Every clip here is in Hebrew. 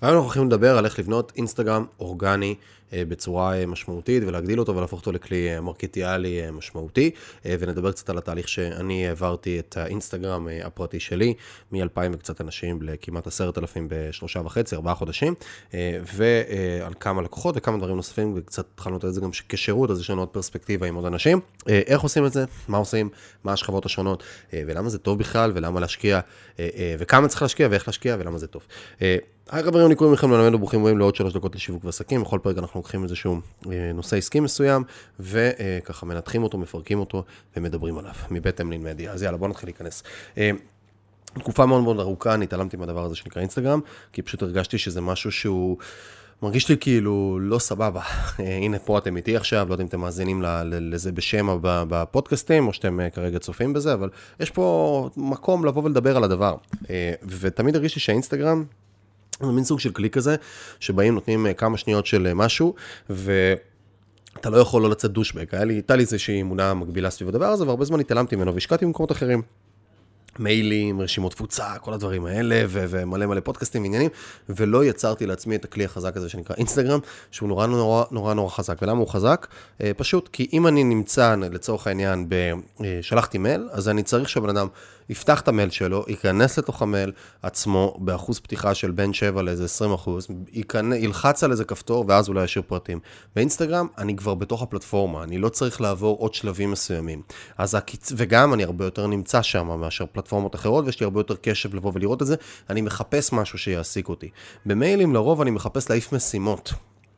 היום אנחנו הולכים לדבר על איך לבנות אינסטגרם אורגני אה, בצורה אה, משמעותית ולהגדיל אותו ולהפוך אותו לכלי אה, מרקטיאלי משמעותי. ונדבר קצת על התהליך שאני העברתי את האינסטגרם הפרטי שלי מ-2,000 וקצת אנשים לכמעט עשרת אלפים בשלושה וחצי, ארבעה חודשים. ועל כמה לקוחות וכמה דברים נוספים וקצת התחלנו את זה גם כשירות אז יש לנו עוד פרספקטיבה עם עוד אנשים. איך עושים את זה, מה עושים, מה השכבות השונות? ולמה זה טוב בכלל? ולמה להשקיע? וכמה צריך להשקיע? ואיך להשקיע? ולמה זה טוב. היי חברים, אני קוראים לכם ללמד וברוכים הבאים לעוד שלוש דקות לשיווק ועסקים. בכל פרק אנחנו לוקחים איזשהו אה, נושא עסקי מסוים, וככה מנתחים אותו, מפרקים אותו ומדברים עליו, מבית אמלין מדיה. אז יאללה, בואו נתחיל להיכנס. אה, תקופה מאוד מאוד ארוכה, אני התעלמתי מהדבר הזה שנקרא אינסטגרם, כי פשוט הרגשתי שזה משהו שהוא... מרגיש לי כאילו לא סבבה. אה, הנה פה אתם איתי עכשיו, לא יודע אם אתם מאזינים לזה בשם בפודקאסטים, או שאתם כרגע צופים בזה, אבל יש פה מקום לבוא ולדבר על הדבר. ותמיד הרגישתי שהאינסטגרם זה מין סוג של כלי כזה, שבאים נותנים אה, כמה שניות של אה, משהו, ואתה לא יכול לא לצאת דושבק. הייתה לי איזושהי אמונה מקבילה סביב הדבר הזה, והרבה זמן התעלמתי ממנו והשקעתי במקומות אחרים. מיילים, רשימות תפוצה, כל הדברים האלה, ו- ומלא מלא פודקאסטים ועניינים, ולא יצרתי לעצמי את הכלי החזק הזה שנקרא אינסטגרם, שהוא נורא נורא נורא נורא חזק. ולמה הוא חזק? אה, פשוט כי אם אני נמצא, לצורך העניין, ב- שלחתי מייל, אז אני צריך שהבן אדם יפתח את המייל שלו, ייכנס לתוך המייל עצמו באחוז פתיחה של בין 7 לאיזה 20 אחוז, ילחץ על איזה כפתור ואז אולי ישאיר פרטים. באינסטגרם אני כבר בתוך הפלטפורמה, אני לא צריך לעבור עוד שלבים מסוימים. הקיצ... וגם אני הרבה יותר נמצא שם מאשר פלטפורמות אחרות, ויש לי הרבה יותר קשב לבוא ולראות את זה, אני מחפש משהו שיעסיק אותי. במיילים לרוב אני מחפש להעיף משימות.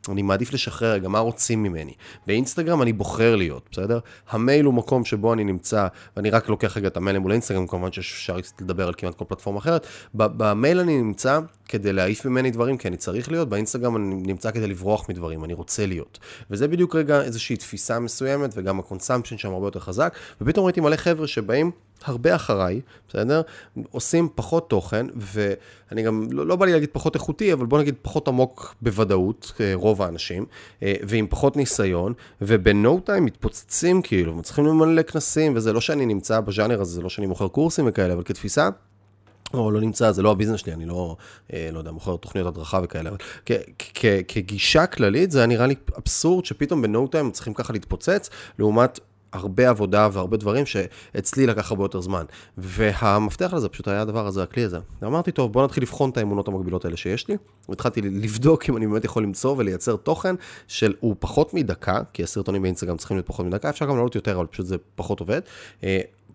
אני מעדיף לשחרר רגע מה רוצים ממני. באינסטגרם אני בוחר להיות, בסדר? המייל הוא מקום שבו אני נמצא, ואני רק לוקח רגע את המייל מול אינסטגרם, כמובן שאפשר לדבר על כמעט כל פלטפורמה אחרת. במייל אני נמצא כדי להעיף ממני דברים, כי אני צריך להיות, באינסטגרם אני נמצא כדי לברוח מדברים, אני רוצה להיות. וזה בדיוק רגע איזושהי תפיסה מסוימת, וגם ה consumption שם הרבה יותר חזק, ופתאום ראיתי מלא חבר'ה שבאים הרבה אחריי, בסדר? עושים פחות תוכן, ואני גם, לא, לא בא לי להגיד פחות איכותי, אבל בוא נגיד פחות עמוק בוודאות, אה, רוב האנשים, אה, ועם פחות ניסיון, ובנו טיים מתפוצצים כאילו, מצליחים למלא כנסים, וזה לא שאני נמצא בז'אנר הזה, זה לא שאני מוכר קורסים וכאלה, אבל כתפיסה, או לא נמצא, זה לא הביזנס שלי, אני לא, אה, לא יודע, מוכר תוכניות הדרכה וכאלה, אבל כגישה כללית זה נראה לי אבסורד שפתאום בנו טיים צריכים ככה להתפוצץ, לעומת הרבה עבודה והרבה דברים שאצלי לקח הרבה יותר זמן. והמפתח לזה פשוט היה הדבר הזה, הכלי הזה. ואמרתי, טוב, בוא נתחיל לבחון את האמונות המקבילות האלה שיש לי. והתחלתי לבדוק אם אני באמת יכול למצוא ולייצר תוכן שהוא פחות מדקה, כי הסרטונים באינסטגרם צריכים להיות פחות מדקה, אפשר גם להעלות יותר, אבל פשוט זה פחות עובד.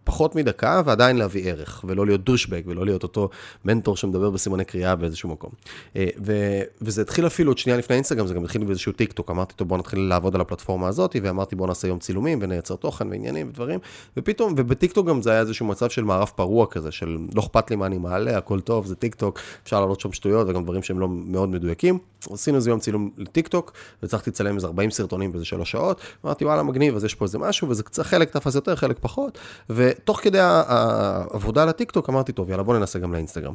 פחות מדקה ועדיין להביא ערך, ולא להיות douchebag, ולא להיות אותו מנטור שמדבר בסימני קריאה באיזשהו מקום. אה, ו- וזה התחיל אפילו עוד שנייה לפני אינסטגרם, זה גם התחיל באיזשהו טיק טוק, אמרתי, טוב, בוא נתחיל לעבוד על הפלטפורמה הזאת, ואמרתי, בוא נעשה יום צילומים ונייצר תוכן ועניינים ודברים, ופתאום, ובטיק טוק גם זה היה איזשהו מצב של מערב פרוע כזה, של לא אכפת לי מה אני מעלה, הכל טוב, זה טיק טוק, אפשר לעלות שם שטויות וגם דברים שהם לא מאוד מדויקים. עשינו איזה יום צילום לטיק טוק, והצלחתי לצלם איזה 40 סרטונים באיזה שלוש שעות, אמרתי, וואלה, מגניב, אז יש פה איזה משהו, וזה קצת חלק תפס יותר, חלק פחות, ותוך כדי העבודה על הטיקטוק, אמרתי, טוב, יאללה, בוא ננסה גם לאינסטגרם.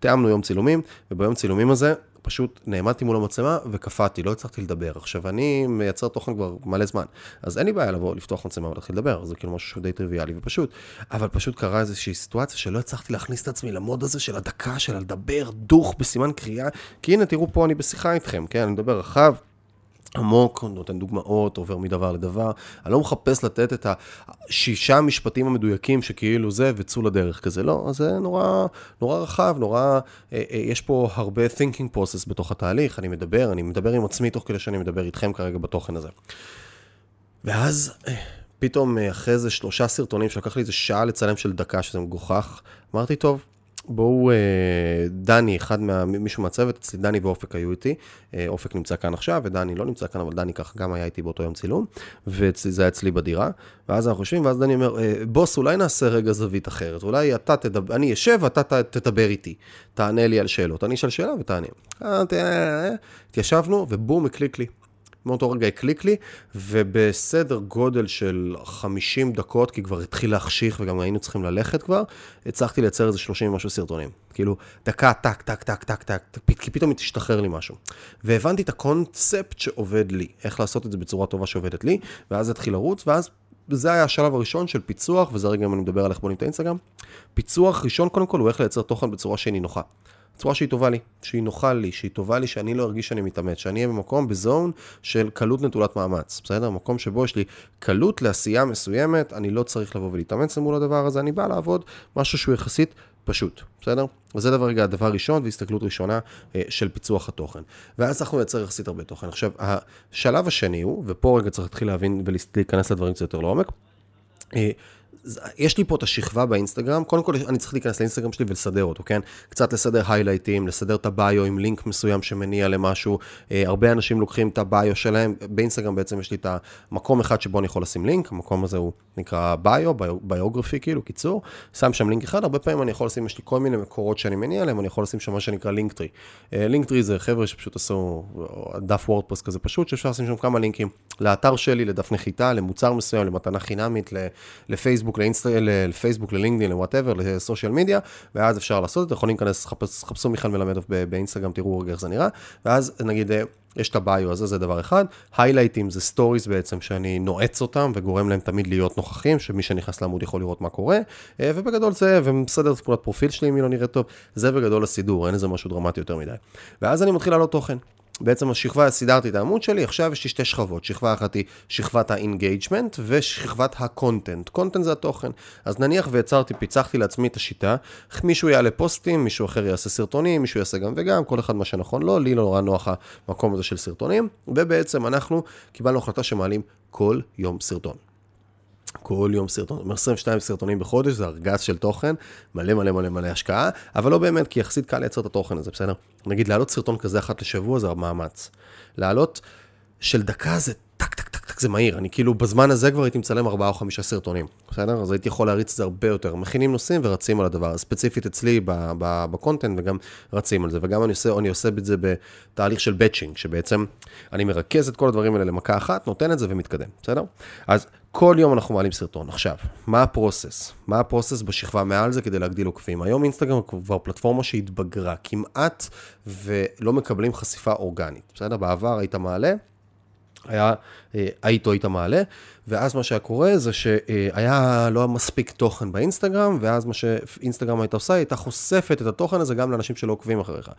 תיאמנו יום צילומים, וביום צילומים הזה, פשוט נעמדתי מול המצלמה וקפאתי, לא הצלחתי לדבר. עכשיו, אני מייצר תוכן כבר מלא זמן, אז אין לי בעיה לבוא, לפתוח מצלמה ולהתחיל לדבר, זה כאילו משהו שהוא די טריוויאלי ופשוט. אבל פשוט קרה איזושהי סיטואציה שלא הצלחתי להכניס את עצמי למוד הזה של הדקה, של לדבר דוך בסימן קריאה, כי הנה, תראו פה אני בשיחה איתכם, כן, אני מדבר רחב. עמוק, נותן דוגמאות, עובר מדבר לדבר. אני לא מחפש לתת את השישה משפטים המדויקים שכאילו זה וצאו לדרך כזה, לא, זה נורא, נורא רחב, נורא, אה, אה, יש פה הרבה thinking process בתוך התהליך, אני מדבר, אני מדבר עם עצמי תוך כדי שאני מדבר איתכם כרגע בתוכן הזה. ואז אה, פתאום אחרי איזה שלושה סרטונים שלקח לי איזה שעה לצלם של דקה, שזה מגוחך, אמרתי, טוב, בואו, אה, דני, אחד מה... מישהו מהצוות, אצלי דני ואופק היו איתי, אה, אופק נמצא כאן עכשיו, ודני לא נמצא כאן, אבל דני ככה גם היה איתי באותו יום צילום, וזה היה אצלי בדירה, ואז אנחנו חושבים, ואז דני אומר, אה, בוס, אולי נעשה רגע זווית אחרת, אולי אתה תדבר, אני אשב ואתה תדבר איתי, תענה לי על שאלות, אני אשאל שאלה ותענה. התיישבנו, ובום, הקליק לי. מאותו רגע הקליק לי, ובסדר גודל של 50 דקות, כי כבר התחיל להחשיך וגם היינו צריכים ללכת כבר, הצלחתי לייצר איזה 30 ומשהו סרטונים. כאילו, דקה, טק, טק, טק, טק, טק, כי פתאום השתחרר לי משהו. והבנתי את הקונספט שעובד לי, איך לעשות את זה בצורה טובה שעובדת לי, ואז התחיל לרוץ, ואז זה היה השלב הראשון של פיצוח, וזה רגע אם אני מדבר על איך בונים את האינסטגרם. פיצוח ראשון קודם כל הוא איך לייצר תוכן בצורה שהיא נוחה. צורה שהיא טובה לי, שהיא נוחה לי, שהיא טובה לי, שאני לא ארגיש שאני מתאמץ, שאני אהיה במקום, בזון של קלות נטולת מאמץ, בסדר? מקום שבו יש לי קלות לעשייה מסוימת, אני לא צריך לבוא ולהתאמץ למול הדבר הזה, אני בא לעבוד משהו שהוא יחסית פשוט, בסדר? וזה דבר רגע, הדבר ראשון והסתכלות ראשונה אה, של פיצוח התוכן. ואז אנחנו נייצר יחסית הרבה תוכן. עכשיו, השלב השני הוא, ופה רגע צריך להתחיל להבין ולהיכנס לדברים קצת יותר לעומק, אה, יש לי פה את השכבה באינסטגרם, קודם כל אני צריך להיכנס לאינסטגרם שלי ולסדר אותו, כן? קצת לסדר highlightים, לסדר את ה bio עם לינק מסוים שמניע למשהו. אה, הרבה אנשים לוקחים את ה bio שלהם, באינסטגרם בעצם יש לי את המקום אחד שבו אני יכול לשים לינק, המקום הזה הוא נקרא bio, biography כאילו, קיצור. שם שם לינק אחד, הרבה פעמים אני יכול לשים, יש לי כל מיני מקורות שאני מניע להם, אני יכול לשים שם מה שנקרא Linktree. Linktree זה חבר'ה שפשוט עשו דף וורדפרס כזה פשוט, שאפשר לשים שם כמה linkים לאתר שלי, לדף נחיתה, למוצר מסוים, למתנה חינמית, לפייסבוק, לפייסבוק, ללינקדאין, ל whatever, ל social media, ואז אפשר לעשות את זה, יכולים להיכנס, חפשו מיכאל מלמדוב באינסטגרם, תראו איך זה נראה, ואז נגיד, אה, יש את ה bio הזה, זה דבר אחד. highlightים זה stories בעצם שאני נועץ אותם וגורם להם תמיד להיות נוכחים, שמי שנכנס לעמוד יכול לראות מה קורה, אה, ובגדול זה, ומסדר את תמונת פרופיל שלי אם היא לא נראית טוב, זה בגדול הסידור, אין איזה משהו דרמטי יותר מדי. ואז אני מתחיל לעלות תוכן. בעצם השכבה, סידרתי את העמוד שלי, עכשיו יש לי שתי שכבות. שכבה אחת היא שכבת ה-engagement ושכבת ה-content. content זה התוכן. אז נניח ויצרתי, פיצחתי לעצמי את השיטה, מישהו יעלה פוסטים, מישהו אחר יעשה סרטונים, מישהו יעשה גם וגם, כל אחד מה שנכון לו, לי לא נורא נוח המקום הזה של סרטונים, ובעצם אנחנו קיבלנו החלטה שמעלים כל יום סרטון. כל יום סרטון, 22 סרטונים בחודש, זה ארגז של תוכן, מלא מלא מלא מלא השקעה, אבל לא באמת, כי יחסית קל לייצר את התוכן הזה, בסדר? נגיד, להעלות סרטון כזה אחת לשבוע זה מאמץ. להעלות של דקה זה טק טק טק טק זה מהיר, אני כאילו בזמן הזה כבר הייתי מצלם 4 או 5 סרטונים, בסדר? אז הייתי יכול להריץ את זה הרבה יותר. מכינים נושאים ורצים על הדבר, ספציפית אצלי ב content וגם רצים על זה, וגם אני עושה, אני עושה את זה בתהליך של batching, שבעצם אני מרכז את כל הדברים האלה למכה אחת, נותן את זה ומתקדם, בסדר? אז כל יום אנחנו מעלים סרטון. עכשיו, מה הפרוסס? מה הפרוסס בשכבה מעל זה כדי להגדיל עוקבים? היום אינסטגרם כבר פלטפורמה שהתבגרה כמעט ולא מקבלים חשיפה אורגנית. בסדר? בעבר היית מעלה, היה, אה, היית או היית מעלה, ואז מה שהיה קורה זה שהיה לא מספיק תוכן באינסטגרם, ואז מה שאינסטגרם הייתה עושה, הייתה חושפת את התוכן הזה גם לאנשים שלא עוקבים אחריך.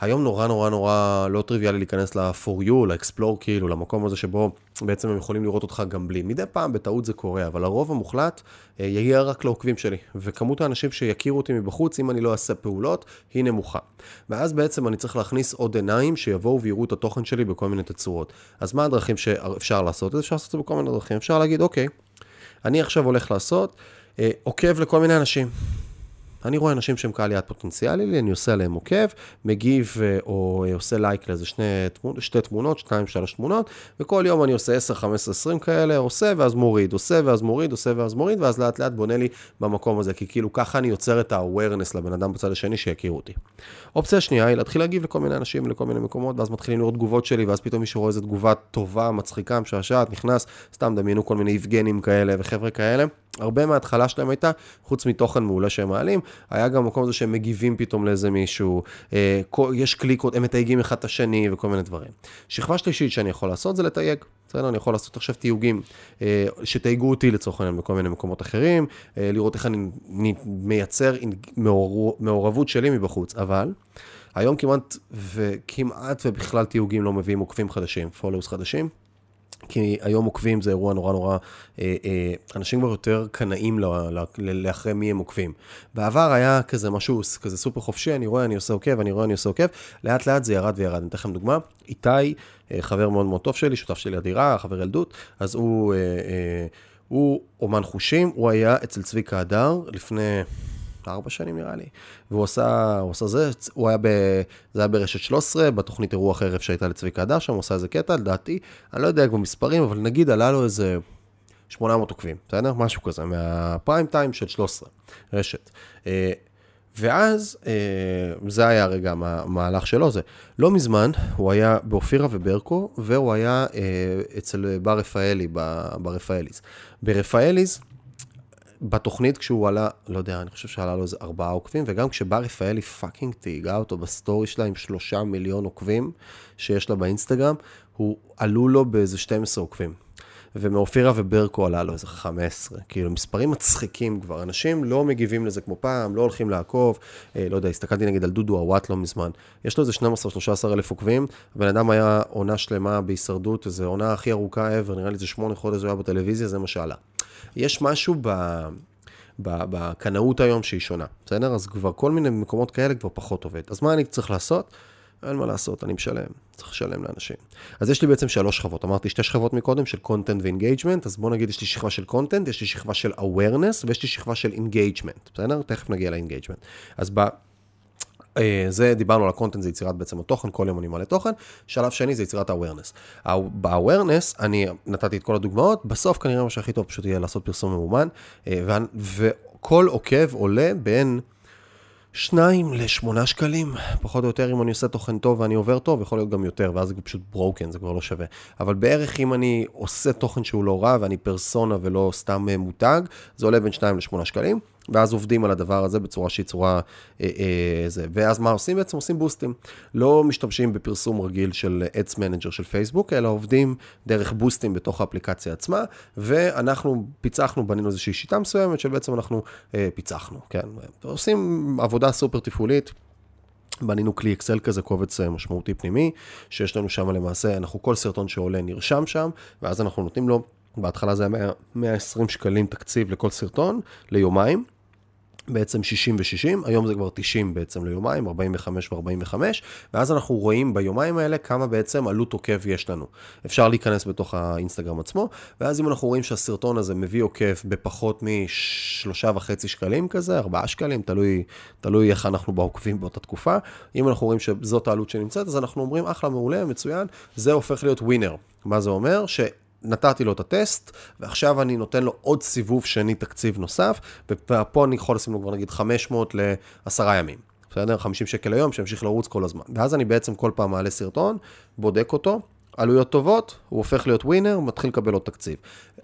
היום נורא נורא נורא לא טריוויאלי להיכנס ל-for you, ל-explore כאילו, למקום הזה שבו בעצם הם יכולים לראות אותך גם בלי. מדי פעם בטעות זה קורה, אבל הרוב המוחלט אה, יגיע רק לעוקבים שלי. וכמות האנשים שיכירו אותי מבחוץ, אם אני לא אעשה פעולות, היא נמוכה. ואז בעצם אני צריך להכניס עוד עיניים שיבואו ויראו את התוכן שלי בכל מיני תצורות. אז מה הדרכים שאפשר לעשות? אפשר לעשות את זה בכל מיני דרכים. אפשר להגיד, אוקיי, אני עכשיו הולך לעשות, אה, עוקב לכל מיני אנשים. אני רואה אנשים שהם קהל יעד פוטנציאלי לי, אני עושה עליהם עוקב, מגיב אה, או אה, עושה לייק לאיזה שני, שתי תמונות, שתיים, שלוש תמונות, וכל יום אני עושה 10, 15, 20 כאלה, עושה ואז מוריד, עושה ואז מוריד, עושה ואז מוריד, ואז לאט לאט בונה לי במקום הזה, כי כאילו ככה אני יוצר את ה-awareness לבן אדם בצד השני שיכירו אותי. אופציה שנייה היא להתחיל להגיב לכל מיני אנשים, לכל מיני מקומות, ואז מתחילים לראות תגובות שלי, ואז פתאום מישהו רואה איזה תגובה טובה, מצחיקה, משעשעת, נכנס, סתם דמיינו כל מיני יבגנים כאלה וחבר'ה כאלה. הרבה מההתחלה שלהם הייתה, חוץ מתוכן מעולה שהם מעלים, היה גם מקום הזה שהם מגיבים פתאום לאיזה מישהו, אה, יש קליקות, הם מתייגים אחד את השני וכל מיני דברים. שכבה שלישית שאני יכול לעשות זה לתייג. בסדר? אני יכול לעשות עכשיו תיוגים אה, שתייגו אותי לצורך העניין בכל מיני מקומות אחרים, אה, לראות איך אני מייצר מעור, מעורבות שלי מבחוץ, אבל היום כמעט וכמעט ובכלל תיוגים לא מביאים עוקבים חדשים, פולוס חדשים. כי היום עוקבים זה אירוע נורא נורא, אה, אה, אנשים כבר יותר קנאים לאחרי מי הם עוקבים. בעבר היה כזה משהו, כזה סופר חופשי, אני רואה, אני עושה עוקב, אני רואה, אני עושה עוקב, לאט לאט זה ירד וירד. אני אתן לכם דוגמה, איתי, אה, חבר מאוד מאוד טוב שלי, שותף שלי לדירה, חבר ילדות, אז הוא, הוא אומן חושים, הוא היה אצל צביקה הדר לפני... ארבע שנים נראה לי, והוא עשה, הוא עשה זה, הוא היה ב... זה היה ברשת 13, בתוכנית אירוח ערב שהייתה לצביקה הדר שם, הוא עשה איזה קטע, לדעתי, אני לא יודע כבר מספרים, אבל נגיד עלה לו איזה 800 עוקבים, בסדר? משהו כזה, מהפריים טיים של 13, רשת. אה, ואז, אה, זה היה הרגע המהלך שלו, זה לא מזמן, הוא היה באופירה וברקו, והוא היה אה, אצל בר רפאלי, ברפאליז. ברפאליז, בתוכנית כשהוא עלה, לא יודע, אני חושב שעלה לו איזה ארבעה עוקבים, וגם כשבר רפאלי פאקינג תהיגה אותו בסטורי שלה עם שלושה מיליון עוקבים שיש לה באינסטגרם, הוא עלו לו באיזה 12 עוקבים. ומאופירה וברקו עלה לו איזה 15. כאילו, מספרים מצחיקים כבר. אנשים לא מגיבים לזה כמו פעם, לא הולכים לעקוב. אה, לא יודע, הסתכלתי נגיד על דודו הוואט לא מזמן. יש לו איזה 12-13 אלף עוקבים, הבן אדם היה עונה שלמה בהישרדות, איזו עונה הכי ארוכה ever, נראה לי זה שמונה חודש הוא היה בטלוויזיה, זה מה שעלה. יש משהו ב... בקנאות היום שהיא שונה, בסדר? אז כבר כל מיני מקומות כאלה כבר פחות עובד. אז מה אני צריך לעשות? אין מה לעשות, אני משלם, צריך לשלם לאנשים. אז יש לי בעצם שלוש שכבות, אמרתי שתי שכבות מקודם של content ו-engagement, אז בוא נגיד יש לי שכבה של content, יש לי שכבה של awareness ויש לי שכבה של engagement, בסדר? תכף נגיע ל-engagement. אז ב... אה, זה, דיברנו על הקונטנט, זה יצירת בעצם התוכן, כל יום אני מעלה תוכן. שלב שני זה יצירת ה-awareness. ב-awareness, אני נתתי את כל הדוגמאות, בסוף כנראה מה שהכי טוב פשוט יהיה לעשות פרסום ממומן, אה, וכל עוקב עולה בין... שניים לשמונה שקלים, פחות או יותר אם אני עושה תוכן טוב ואני עובר טוב, יכול להיות גם יותר, ואז זה פשוט broken, זה כבר לא שווה. אבל בערך אם אני עושה תוכן שהוא לא רע ואני פרסונה ולא סתם אה, מותג, זה עולה בין שניים לשמונה שקלים. ואז עובדים על הדבר הזה בצורה שהיא צורה אה, אה, זה. ואז מה עושים בעצם? עושים boostים. לא משתמשים בפרסום רגיל של Ads Manager של פייסבוק, אלא עובדים דרך boostים בתוך האפליקציה עצמה, ואנחנו פיצחנו, בנינו איזושהי שיטה מסוימת שבעצם אנחנו אה, פיצחנו, כן? עושים עבודה סופר תפעולית. בנינו כלי אקסל כזה, קובץ אה, משמעותי פנימי, שיש לנו שם למעשה, אנחנו כל סרטון שעולה נרשם שם, ואז אנחנו נותנים לו, בהתחלה זה היה 120 שקלים תקציב לכל סרטון, ליומיים. בעצם 60 ו-60, היום זה כבר 90 בעצם ליומיים, 45 ו-45, ואז אנחנו רואים ביומיים האלה כמה בעצם עלות עוקב יש לנו. אפשר להיכנס בתוך האינסטגרם עצמו, ואז אם אנחנו רואים שהסרטון הזה מביא עוקב בפחות משלושה וחצי שקלים כזה, ארבעה שקלים, תלוי, תלוי איך אנחנו בעוקבים באותה תקופה, אם אנחנו רואים שזאת העלות שנמצאת, אז אנחנו אומרים, אחלה, מעולה, מצוין, זה הופך להיות ווינר. מה זה אומר? ש... נתתי לו את הטסט, ועכשיו אני נותן לו עוד סיבוב שני תקציב נוסף, ופה אני יכול לשים לו כבר נגיד 500 לעשרה ימים. בסדר? 50 שקל היום, שימשיך לרוץ כל הזמן. ואז אני בעצם כל פעם מעלה סרטון, בודק אותו, עלויות טובות, הוא הופך להיות ווינר, מתחיל לקבל עוד תקציב.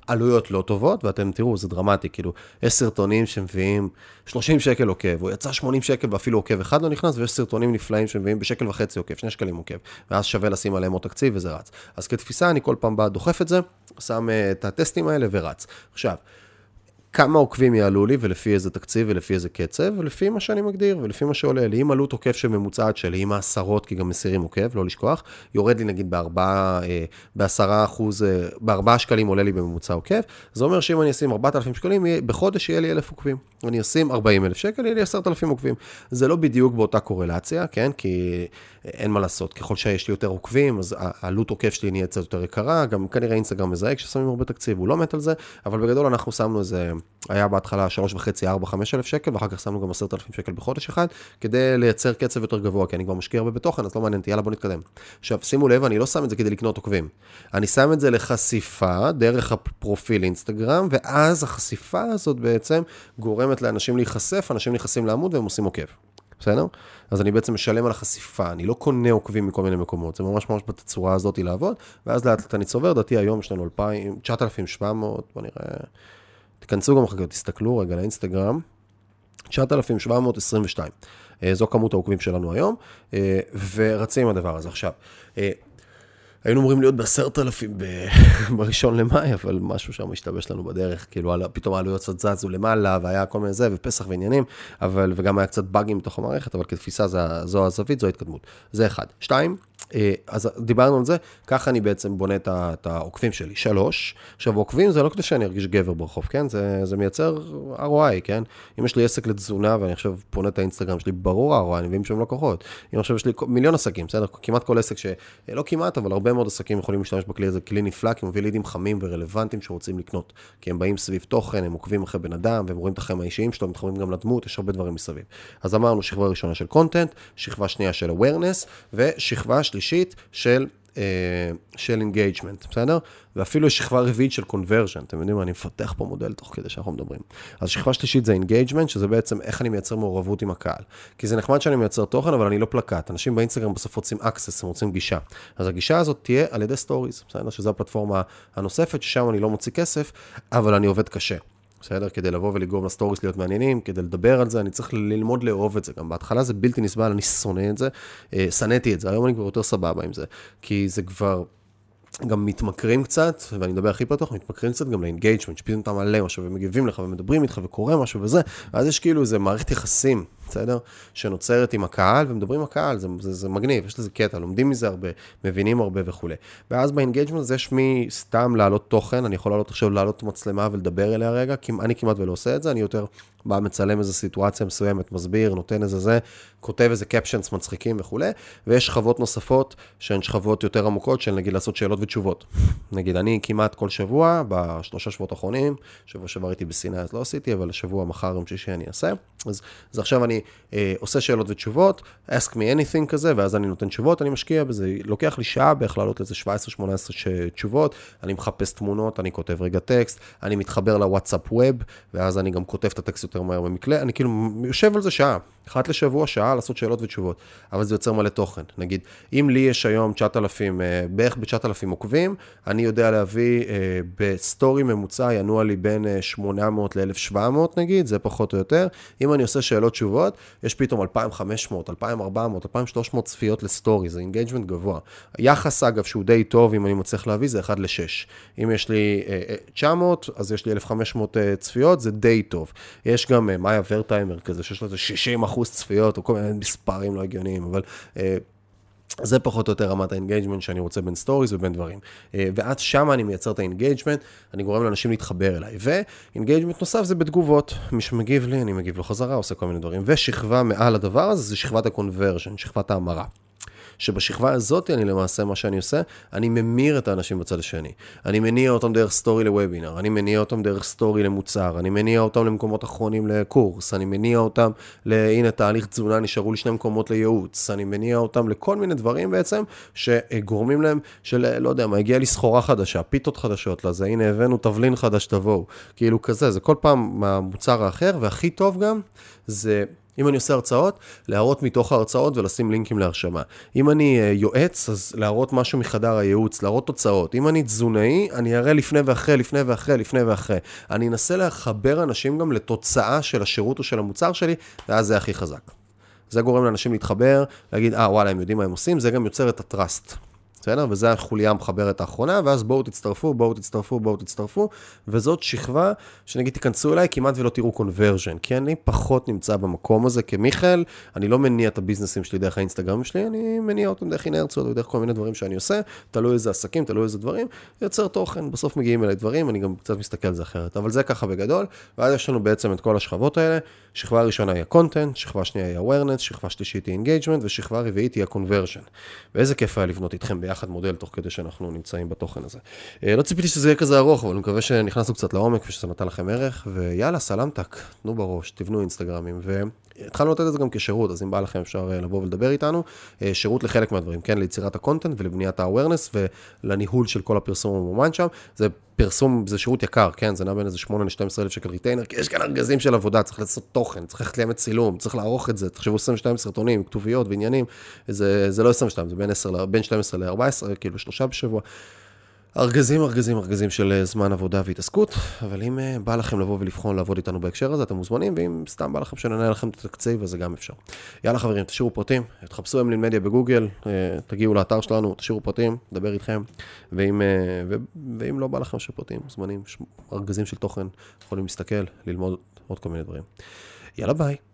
עלויות לא טובות, ואתם תראו, זה דרמטי, כאילו, יש סרטונים שמביאים 30 שקל עוקב, הוא יצא 80 שקל ואפילו עוקב אחד לא נכנס, ויש סרטונים נפלאים שמביאים בשקל וחצי עוקב, 2 שקלים עוקב, ואז שווה לשים עליהם עוד תקציב וזה רץ. אז כתפיסה, אני כל פעם בא, דוחף את זה, שם uh, את הטסטים האלה ורץ. עכשיו, כמה עוקבים יעלו לי ולפי איזה תקציב ולפי איזה קצב, ולפי מה שאני מגדיר ולפי מה שעולה לי. אם עלות עוקב שממוצעת שלי, עם העשרות, כי גם מסירים עוקב, לא לשכוח, יורד לי נגיד בארבעה, אה, בעשרה אחוז, אה, בארבעה שקלים עולה לי בממוצע עוקב, זה אומר שאם אני אשים 4,000 שקלים, בחודש יהיה לי 1,000 עוקבים. אני אשים 40 אלף שקל, יהיה לי 10,000 עוקבים. זה לא בדיוק באותה קורלציה, כן? כי אין מה לעשות, ככל שיש לי יותר עוקבים, אז העלות עוקב שלי נהיה קצת יותר יקרה, גם כנראה אינסטגרם מזהה כששמים הרבה תקציב, הוא לא מת על זה, אבל בגדול אנחנו שמנו איזה, היה בהתחלה 3.5, 4, 5 אלף שקל, ואחר כך שמנו גם 10,000 שקל בחודש אחד, כדי לייצר קצב יותר גבוה, כי אני כבר משקיע הרבה בתוכן, אז לא מעניין אותי, יאללה בוא נתקדם. עכשיו, שימו לב, אני לא שם את זה כדי לקנות עוקבים. אני שם את זה לחשיפה דרך הפרופיל אינסטגרם, ואז החשיפה הזאת בעצם גורמת לאנשים להיחשף, אנשים נכנסים לעמוד והם עושים עוקב. בסדר? אז אני בעצם משלם על החשיפה, אני לא קונה עוקבים מכל מיני מקומות, זה ממש ממש בתצורה הזאת לעבוד, ואז לאט לאט אני צובר, דעתי היום יש לנו 2,000, 9,700, בוא נראה, תיכנסו גם אחר כך, תסתכלו רגע לאינסטגרם, 9,722. אה, זו כמות העוקבים שלנו היום, אה, ורצים עם הדבר הזה. עכשיו, אה, היינו אמורים להיות בעשרת אלפים בראשון למאי, אבל משהו שם השתבש לנו בדרך, כאילו פתאום העלויות קצת זזו למעלה, והיה כל מיני זה, ופסח ועניינים, אבל, וגם היה קצת באגים בתוך המערכת, אבל כתפיסה זו הזווית, זו ההתקדמות. זה אחד. שתיים, אז דיברנו על זה, ככה אני בעצם בונה את העוקבים שלי. שלוש, עכשיו עוקבים זה לא כדי שאני ארגיש גבר ברחוב, כן? זה, זה מייצר ROI, כן? אם יש לי עסק לתזונה ואני עכשיו בונה את האינסטגרם שלי, ברור ROI, אני מבין שם לקוחות. אם עכשיו יש לי מיליון עסקים, בסדר? כמעט כל עסק ש... לא כמעט, אבל הרבה מאוד עסקים יכולים להשתמש בכלי הזה, כלי נפלא, כי הוא מביא leadים חמים ורלוונטיים שרוצים לקנות. כי הם באים סביב תוכן, הם עוקבים אחרי בן אדם, והם רואים את החיים האישיים שלו, מתחברים גם לדמות, יש הרבה דברים מסביב. אז אמרנו שכבה ראשונה של content, שכבה שנייה של awareness, ושכבה שלישית של, אה, של engagement, בסדר? ואפילו יש שכבה רביעית של conversion, אתם יודעים מה, אני מפתח פה מודל תוך כדי שאנחנו מדברים. אז שכבה שלישית זה engagement, שזה בעצם איך אני מייצר מעורבות עם הקהל. כי זה נחמד שאני מייצר תוכן, אבל אני לא פלקט. אנשים באינסטגרם בסוף רוצים access, הם רוצים גישה. אז הגישה הזאת תהיה על ידי stories, בסדר? שזו הפלטפורמה הנוספת, ששם אני לא מוציא כסף, אבל אני עובד קשה. בסדר? כדי לבוא ולגרום ל stories להיות מעניינים, כדי לדבר על זה, אני צריך ללמוד לאהוב את זה. גם בהתחלה זה בלתי נסבל, אני שונא את זה, אה, שנאתי את זה, היום אני כבר יותר סבבה עם זה, כי זה כבר... גם מתמכרים קצת, ואני מדבר הכי פתוח, מתמכרים קצת גם ל engagement, שפתאום אתה מעלה משהו ומגיבים לך ומדברים איתך וקורה משהו וזה, ואז יש כאילו איזה מערכת יחסים, בסדר? שנוצרת עם הקהל ומדברים עם הקהל, זה, זה, זה מגניב, יש לזה קטע, לומדים מזה הרבה, מבינים הרבה וכולי. ואז ב engagement הזה יש סתם להעלות תוכן, אני יכול לעלות עכשיו להעלות מצלמה ולדבר אליה רגע, אני כמעט ולא עושה את זה, אני יותר בא מצלם איזו סיטואציה מסוימת, מסביר, נותן איזה זה, כותב איזה קפשנס מצחיקים וכולי, ויש שכבות נוספות שהן שכבות יותר עמוקות של נגיד לעשות שאלות ותשובות. נגיד אני כמעט כל שבוע, בשלושה שבועות האחרונים, שבוע שעבר הייתי בסיני אז לא עשיתי, אבל השבוע מחר יום שישי אני אעשה. אז, אז עכשיו אני אה, עושה שאלות ותשובות, ask me anything כזה, ואז אני נותן תשובות, אני משקיע בזה, לוקח לי שעה בערך לעלות איזה 17-18 תשובות, אני מחפש תמונות, אני כותב רגע טקסט, אני מתחבר לוואטסאפ ווב, ואז אני גם כותב את הטקסט יותר מהר במקלדת, אני כאילו יושב על זה שעה, אחת לשבוע, שעה, לעשות שאלות ותשובות, אבל זה יוצר מלא תוכן. נגיד, אם לי יש היום 9,000, אה, בערך ב-9,000 עוקבים, אני יודע להביא אה, ב story ממוצע, ינועו לי בין 800 אה, ל-1,700 נגיד, זה פחות או יותר. אם אני עושה שאלות תשובות, יש פתאום 2,500, 2,400, 2,300 צפיות ל story, זה engagement גבוה. יחס, אגב, שהוא די טוב, אם אני מצליח להביא, זה 1 ל-6. אם יש לי 900, אז יש לי 1,500 צפיות, זה די טוב. יש גם מאיה ורטיימר כזה, שיש לו איזה 60 אחוז צפיות, או כל מיני מספרים לא הגיוניים, אבל... אה, זה פחות או יותר רמת ה engagement שאני רוצה בין stories ובין דברים. אה, ואז שם אני מייצר את ה engagement, אני גורם לאנשים להתחבר אליי. ו engagement נוסף זה בתגובות. מי שמגיב לי, אני מגיב לו חזרה, עושה כל מיני דברים. ושכבה מעל הדבר הזה זה שכבת ה conversion, שכבת ההמרה. שבשכבה הזאת אני למעשה, מה שאני עושה, אני ממיר את האנשים בצד השני. אני מניע אותם דרך story לוובינר, אני מניע אותם דרך story למוצר, אני מניע אותם למקומות אחרונים לקורס, אני מניע אותם. הנה תהליך תזונה, נשארו לי שני מקומות לייעוץ, אני מניע אותם לכל מיני דברים בעצם, שגורמים להם של, לא יודע מה, הגיעה לי סחורה חדשה, פיתות חדשות לזה, הנה הבאנו תבלין חדש, תבואו. כאילו כזה, זה כל פעם מהמוצר האחר, והכי טוב גם, זה אם אני עושה הרצאות, להראות מתוך ההרצאות ולשים לינקים להרשמה. אם אני אה, יועץ, אז להראות משהו מחדר הייעוץ, להראות תוצאות. אם אני תזונאי, אני אראה לפני ואחרי, לפני ואחרי, לפני ואחרי. אני אנסה לחבר אנשים גם לתוצאה של השירות או של המוצר שלי, ואז זה הכי חזק. זה גורם לאנשים להתחבר, להגיד, אה, וואלה, הם יודעים מה הם עושים, זה גם יוצר את הטראסט. בסדר? וזו החוליה המחברת האחרונה, ואז בואו תצטרפו, בואו תצטרפו, בואו תצטרפו, וזאת שכבה שנגיד תיכנסו אליי, כמעט ולא תראו קונברז'ן, כי אני פחות נמצא במקום הזה כמיכאל, אני לא מניע את הביזנסים שלי דרך האינסטגרם שלי, אני מניע אותם דרך אינרציות ודרך כל מיני דברים שאני עושה, תלוי איזה עסקים, תלוי איזה דברים, יוצר תוכן, בסוף מגיעים אליי דברים, אני גם קצת מסתכל על זה אחרת, אבל זה ככה בגדול, ואז יש לנו בעצם את כל השכבות האלה, שכבה ראשונה היא ה-content, שכבה שנייה היא awareness, שכבה שלישית היא engagement, ושכבה רביעית היא ה-conversion. ואיזה כיף היה לבנות איתכם ביחד מודל תוך כדי שאנחנו נמצאים בתוכן הזה. אה, לא ציפיתי שזה יהיה כזה ארוך, אבל אני מקווה שנכנסנו קצת לעומק ושזה נתן לכם ערך, ויאללה, סלמתק, תנו בראש, תבנו אינסטגרמים, והתחלנו לתת את זה גם כשירות, אז אם בא לכם אפשר אה, לבוא ולדבר איתנו. אה, שירות לחלק מהדברים, כן, ליצירת ה content ולבניית ה-awareness ולניהול של כל הפרסום הממומן שם. זה פרסום, זה שירות יקר, כן, זה נע בין איזה 8 ל-12 אלף שקל retainer, כי יש כאן ארגזים של עבודה, צריך לעשות תוכן, צריך ללכת לימי צילום, צריך לערוך את זה, תחשבו 22 סרטונים, כתוביות ועניינים, זה, זה לא 22, זה בין, 10, בין 12 ל-14, כאילו שלושה בשבוע. ארגזים, ארגזים, ארגזים של אה, זמן עבודה והתעסקות, אבל אם אה, בא לכם לבוא ולבחון לעבוד איתנו בהקשר הזה, אתם מוזמנים, ואם סתם בא לכם שננהל לכם את התקציב, אז זה גם אפשר. יאללה חברים, תשאירו פרטים, תחפשו אמלין מדיה בגוגל, אה, תגיעו לאתר שלנו, תשאירו פרטים, נדבר איתכם, ואם, ו, ואם לא בא לכם שפרטים, מוזמנים, ארגזים של תוכן, יכולים להסתכל, ללמוד עוד כל מיני דברים. יאללה ביי.